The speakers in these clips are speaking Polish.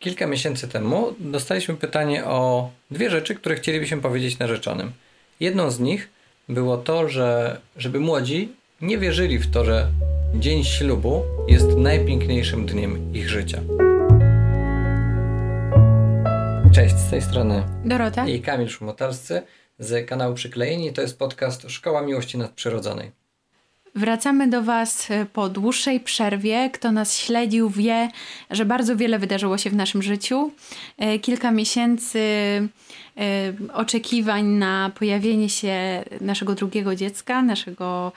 Kilka miesięcy temu dostaliśmy pytanie o dwie rzeczy, które chcielibyśmy powiedzieć narzeczonym. Jedną z nich było to, że żeby młodzi nie wierzyli w to, że dzień ślubu jest najpiękniejszym dniem ich życia. Cześć, z tej strony Dorota i Kamil Szumotalscy z kanału Przyklejeni. To jest podcast Szkoła Miłości Nadprzyrodzonej. Wracamy do Was e, po dłuższej przerwie. Kto nas śledził, wie, że bardzo wiele wydarzyło się w naszym życiu. E, kilka miesięcy e, oczekiwań na pojawienie się naszego drugiego dziecka, naszego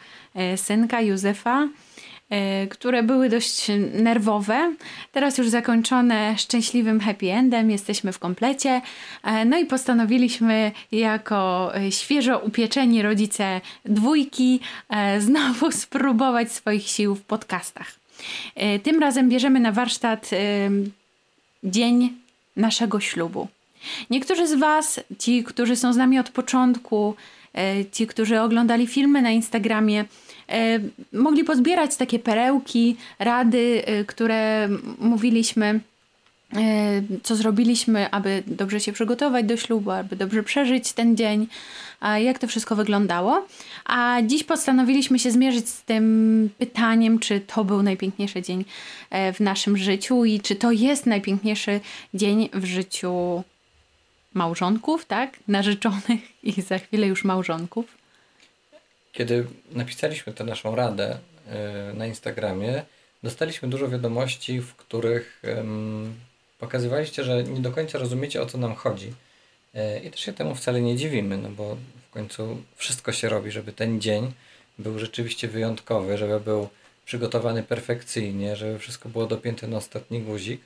synka Józefa. E, które były dość nerwowe. Teraz już zakończone szczęśliwym happy endem, jesteśmy w komplecie. E, no i postanowiliśmy jako e, świeżo upieczeni rodzice dwójki znowu spróbować swoich sił w podcastach. Tym razem bierzemy na warsztat dzień naszego ślubu. Niektórzy z Was, ci, którzy są z nami od początku, ci, którzy oglądali filmy na Instagramie, mogli pozbierać takie perełki, rady, e, które mówiliśmy e, co zrobiliśmy, aby dobrze się przygotować do ślubu, aby dobrze przeżyć ten dzień, jak to wszystko wyglądało. A dziś postanowiliśmy się zmierzyć z tym pytaniem, czy to był najpiękniejszy dzień w naszym życiu i czy to jest najpiękniejszy dzień w życiu małżonków, tak? Narzeczonych i za chwilę już małżonków. Kiedy napisaliśmy tę naszą radę e, na Instagramie, dostaliśmy dużo wiadomości, w których pokazywaliście, że nie do końca rozumiecie o co nam chodzi. E, I też się temu wcale nie dziwimy, no bo w końcu wszystko się robi, żeby ten dzień był rzeczywiście wyjątkowy, żeby był przygotowany perfekcyjnie, żeby wszystko było dopięte na ostatni guzik.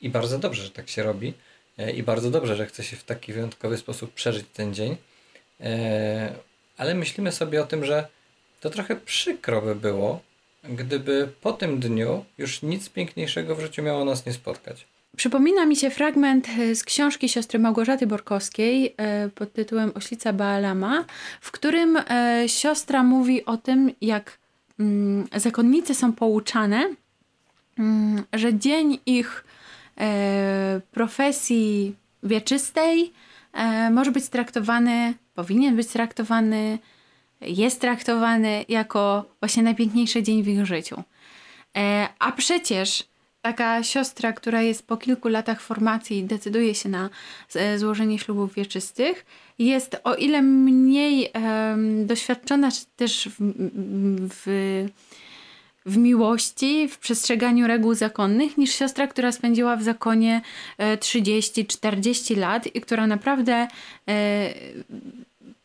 I bardzo dobrze, że tak się robi. E, I bardzo dobrze, że chce się w taki wyjątkowy sposób przeżyć ten dzień ale myślimy sobie o tym, że to trochę przykro by było, gdyby po tym dniu już nic piękniejszego w życiu miało nas nie spotkać. Przypomina mi się fragment e, z książki siostry Małgorzaty Borkowskiej e, pod tytułem Oślica Baalama, w którym e, siostra mówi o tym, jak mm, zakonnice są pouczane, mm, że dzień ich profesji wieczystej może być traktowany powinien być traktowany, jest traktowany jako właśnie najpiękniejszy dzień w ich życiu. E, a przecież taka siostra, która jest po kilku latach formacji i decyduje się na złożenie ślubów wieczystych, jest o ile mniej doświadczona też w, w, w, miłości, w przestrzeganiu reguł zakonnych, niż siostra, która spędziła w zakonie 30-40 e, lat i która naprawdę e,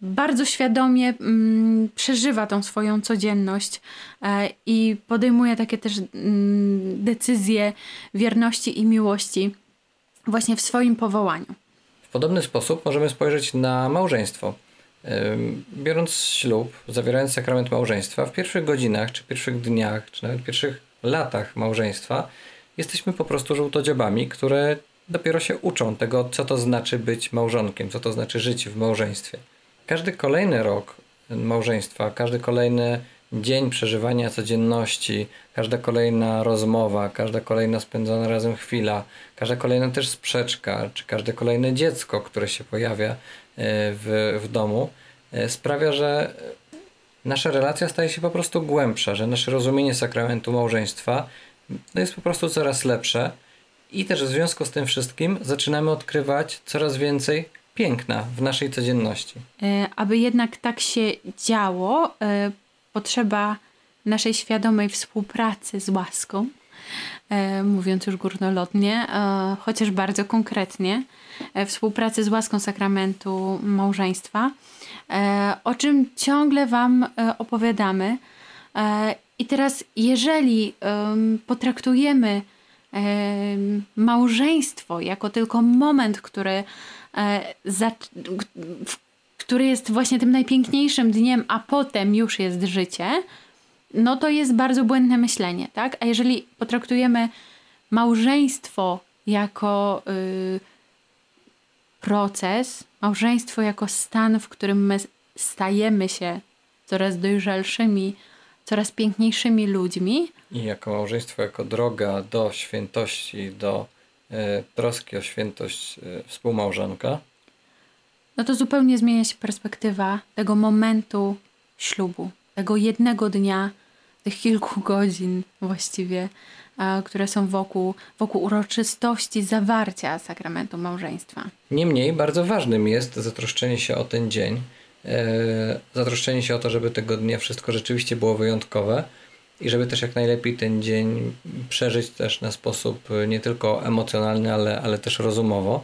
bardzo świadomie mm, przeżywa tą swoją codzienność e, i podejmuje takie też mm, decyzje wierności i miłości właśnie w swoim powołaniu. W podobny sposób możemy spojrzeć na małżeństwo. Biorąc ślub, zawierając sakrament małżeństwa, w pierwszych godzinach, czy pierwszych dniach, czy nawet pierwszych latach małżeństwa, jesteśmy po prostu żółtodziobami, które dopiero się uczą tego, co to znaczy być małżonkiem, co to znaczy żyć w małżeństwie. Każdy kolejny rok małżeństwa, każdy kolejny dzień przeżywania codzienności, każda kolejna rozmowa, każda kolejna spędzona razem chwila, każda kolejna też sprzeczka, czy każde kolejne dziecko, które się pojawia w, w domu, e, sprawia, że nasza relacja staje się po prostu głębsza, że nasze rozumienie sakramentu małżeństwa no, jest po prostu coraz lepsze i też w związku z tym wszystkim zaczynamy odkrywać coraz więcej piękna w naszej codzienności. E, aby jednak tak się działo, e, potrzeba naszej świadomej współpracy z łaską, e, mówiąc już górnolotnie, chociaż bardzo konkretnie, współpracy z łaską sakramentu małżeństwa, o czym ciągle Wam opowiadamy. I teraz, jeżeli potraktujemy małżeństwo jako tylko moment, który E, który jest właśnie tym najpiękniejszym dniem, a potem już jest życie, no to jest bardzo błędne myślenie, tak? A jeżeli potraktujemy małżeństwo jako y, proces, małżeństwo jako stan, w którym my stajemy się coraz dojrzalszymi, coraz piękniejszymi ludźmi. I jako małżeństwo, jako droga do świętości, do troski o świętość współmałżonka, no to zupełnie zmienia się perspektywa tego momentu ślubu, tego jednego dnia, tych kilku godzin właściwie, które są wokół, wokół uroczystości zawarcia sakramentu małżeństwa. Niemniej bardzo ważnym jest zatroszczenie się o ten dzień, e, zatroszczenie się o to, żeby tego dnia wszystko rzeczywiście było wyjątkowe i żeby też jak najlepiej ten dzień przeżyć też na sposób nie tylko emocjonalny, ale, ale też rozumowo.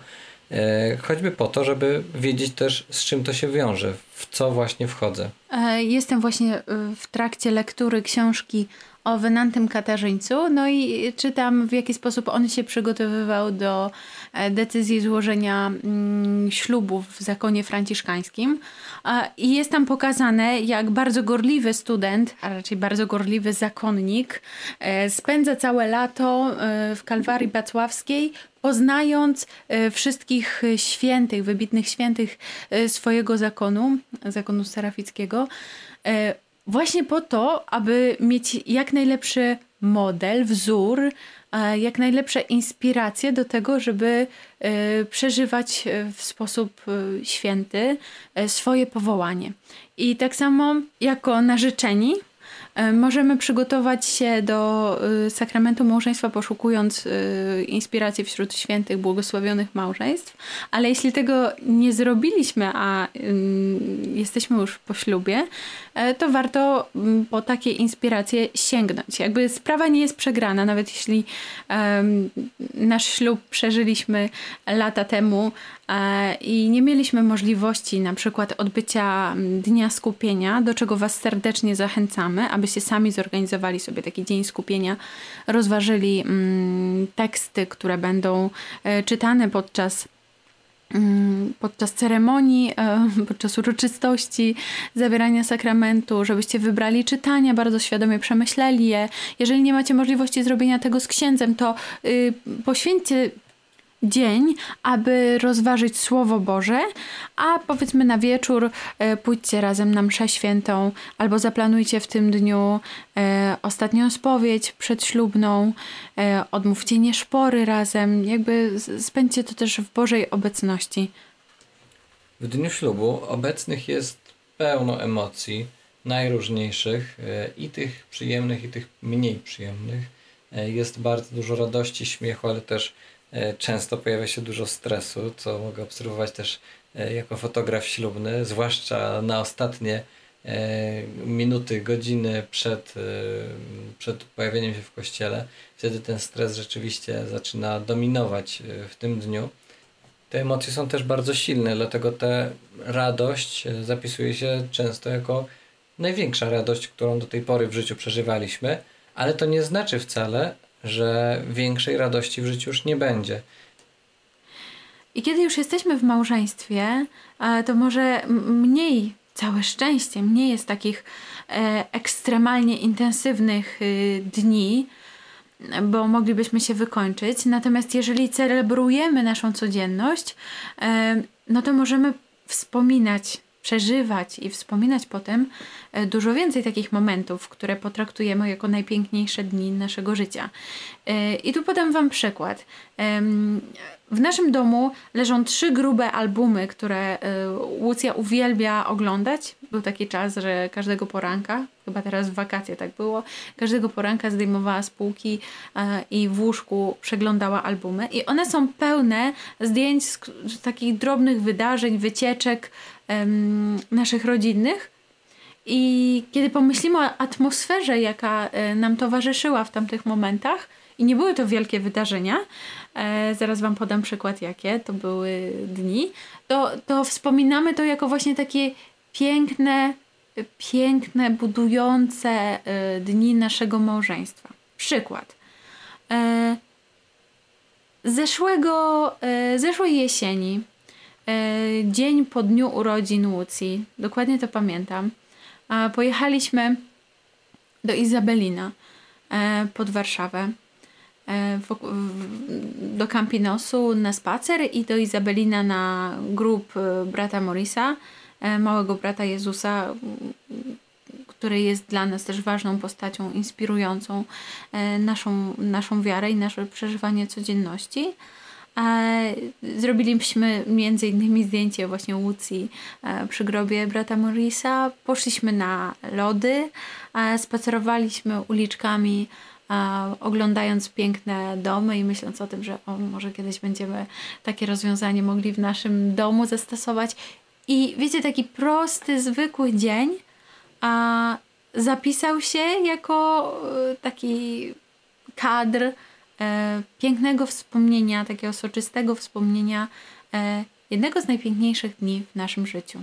E, choćby po to, żeby wiedzieć też z czym to się wiąże, w co właśnie wchodzę. E, jestem właśnie w trakcie lektury książki o Wenantym Katarzyńcu, no i czytam w jaki sposób on się przygotowywał do e, decyzji złożenia mm, ślubu w zakonie franciszkańskim. I jest tam pokazane, jak bardzo gorliwy student, a raczej bardzo gorliwy zakonnik, e, spędza całe lato e, w Kalwarii Bacławskiej, poznając wszystkich świętych, wybitnych świętych swojego zakonu, zakonu serafickiego, Właśnie po to, aby mieć jak najlepszy model, wzór, e, jak najlepsze inspiracje do tego, żeby e, przeżywać e, w sposób święty swoje powołanie. I tak samo jako narzeczeni możemy przygotować się do sakramentu małżeństwa, poszukując inspiracji wśród świętych, błogosławionych małżeństw, ale jeśli tego nie zrobiliśmy, a jesteśmy już po ślubie, to warto po takie inspiracje sięgnąć. Jakby sprawa nie jest przegrana, nawet jeśli nasz ślub przeżyliśmy lata temu i nie mieliśmy możliwości na przykład odbycia dnia skupienia, do czego Was serdecznie zachęcamy, abyście sami zorganizowali sobie taki dzień skupienia, rozważyli mm, teksty, które będą e, czytane podczas mm, podczas ceremonii, e, podczas uroczystości zawierania sakramentu, żebyście wybrali czytania, bardzo świadomie przemyśleli je. Jeżeli nie macie możliwości zrobienia tego z księdzem, to y, poświęćcie dzień, aby rozważyć Słowo Boże, a powiedzmy na wieczór e, pójdźcie razem na mszę świętą albo zaplanujcie w tym dniu e, ostatnią spowiedź przedślubną, e, odmówcie nieszpory razem, jakby spędźcie to też w Bożej obecności. W dniu ślubu obecnych jest pełno emocji najróżniejszych i tych przyjemnych i tych mniej przyjemnych. Jest bardzo dużo radości, śmiechu, ale też często pojawia się dużo stresu, co mogę obserwować też e, jako fotograf ślubny, zwłaszcza na ostatnie e, minuty, godziny przed, przed pojawieniem się w kościele. Wtedy ten stres rzeczywiście zaczyna dominować w tym dniu. Te emocje są też bardzo silne, dlatego ta radość zapisuje się często jako największa radość, którą do tej pory w życiu przeżywaliśmy, ale to nie znaczy wcale, że większej radości w życiu już nie będzie. I kiedy już jesteśmy w małżeństwie, e, to może mniej, całe szczęście, mniej jest takich e, ekstremalnie intensywnych y, dni, bo moglibyśmy się wykończyć. Natomiast jeżeli celebrujemy naszą codzienność, e, no to możemy wspominać przeżywać i wspominać potem e, dużo więcej takich momentów, które potraktujemy jako najpiękniejsze dni naszego życia. E, I tu podam Wam przykład. W naszym domu leżą trzy grube albumy, które e, Łucja uwielbia oglądać. Był taki czas, że każdego poranka, chyba teraz w wakacje tak było, każdego poranka zdejmowała z półki i w łóżku przeglądała albumy. I one są pełne zdjęć z takich drobnych wydarzeń, wycieczek, naszych rodzinnych. I kiedy pomyślimy o atmosferze, jaka e, nam towarzyszyła w tamtych momentach, i nie były to wielkie wydarzenia, e, zaraz Wam podam przykład, jakie to były dni, to, to wspominamy to jako właśnie takie piękne, piękne, budujące e, dni naszego małżeństwa. Przykład. Zeszłego, zeszłej jesieni E, dzień po dniu urodzin Łucji, dokładnie to pamiętam, pojechaliśmy do Izabelina e, pod Warszawę, e, do Campinosu na spacer i do Izabelina na grób brata Morisa, małego brata Jezusa, który jest dla nas też ważną postacią inspirującą naszą, naszą wiarę i nasze przeżywanie codzienności. Zrobiliśmy między innymi zdjęcie właśnie Łucji e, przy grobie brata Morisa. Poszliśmy na lody, spacerowaliśmy uliczkami, oglądając piękne domy i myśląc o tym, że o, może kiedyś będziemy takie rozwiązanie mogli w naszym domu zastosować. I wiecie, taki prosty, zwykły dzień zapisał się jako e, taki kadr pięknego wspomnienia, takiego soczystego wspomnienia e, jednego z najpiękniejszych dni w naszym życiu.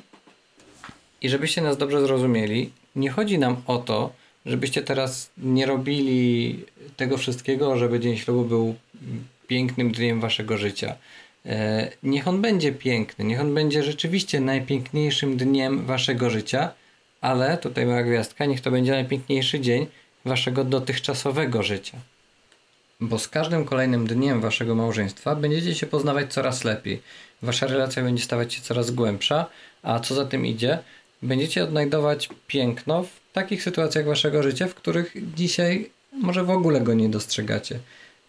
I żebyście nas dobrze zrozumieli, nie chodzi nam o to, żebyście teraz nie robili tego wszystkiego, żeby Dzień Ślubu był pięknym dniem waszego życia. E, niech on będzie piękny, niech on będzie rzeczywiście najpiękniejszym dniem waszego życia, ale tutaj mała gwiazdka, niech to będzie najpiękniejszy dzień waszego dotychczasowego życia. Bo z każdym kolejnym dniem waszego małżeństwa będziecie się poznawać coraz lepiej. Wasza relacja będzie stawać się coraz głębsza, a co za tym idzie, będziecie odnajdować piękno w takich sytuacjach waszego życia, w których dzisiaj może w ogóle go nie dostrzegacie,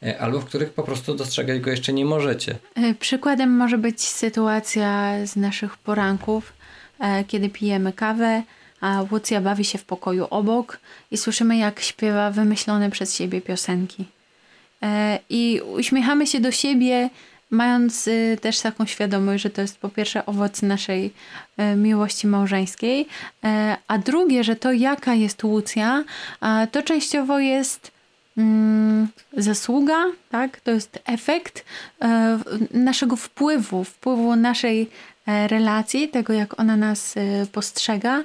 e, albo w których po prostu dostrzegać go jeszcze nie możecie. E, Przykładem może być sytuacja z naszych poranków, e, kiedy pijemy kawę, a Łucja bawi się w pokoju obok i słyszymy, jak śpiewa wymyślone przez siebie piosenki. E, I uśmiechamy się do siebie, mając y, też taką świadomość, że to jest po pierwsze owoc naszej e, miłości małżeńskiej, e, a drugie, że to jaka jest Łucja, to częściowo jest mm, zasługa, tak? To jest efekt e, naszego wpływu, wpływu naszej relacji, tego jak ona nas e, postrzega,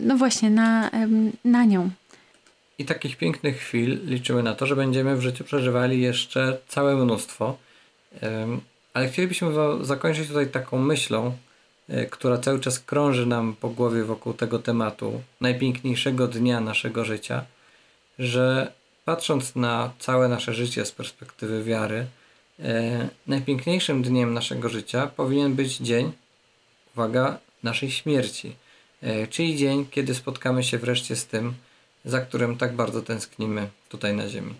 no właśnie na, na nią. I takich pięknych chwil liczymy na to, że będziemy w życiu przeżywali jeszcze całe mnóstwo. Ale chcielibyśmy zakończyć tutaj taką myślą, e, która cały czas krąży nam po głowie wokół tego tematu, najpiękniejszego dnia naszego życia, że patrząc na całe nasze życie z perspektywy wiary, e, najpiękniejszym dniem naszego życia powinien być dzień, uwaga, naszej śmierci. E, czyli dzień, kiedy spotkamy się wreszcie z tym, za którym tak bardzo tęsknimy tutaj na Ziemi.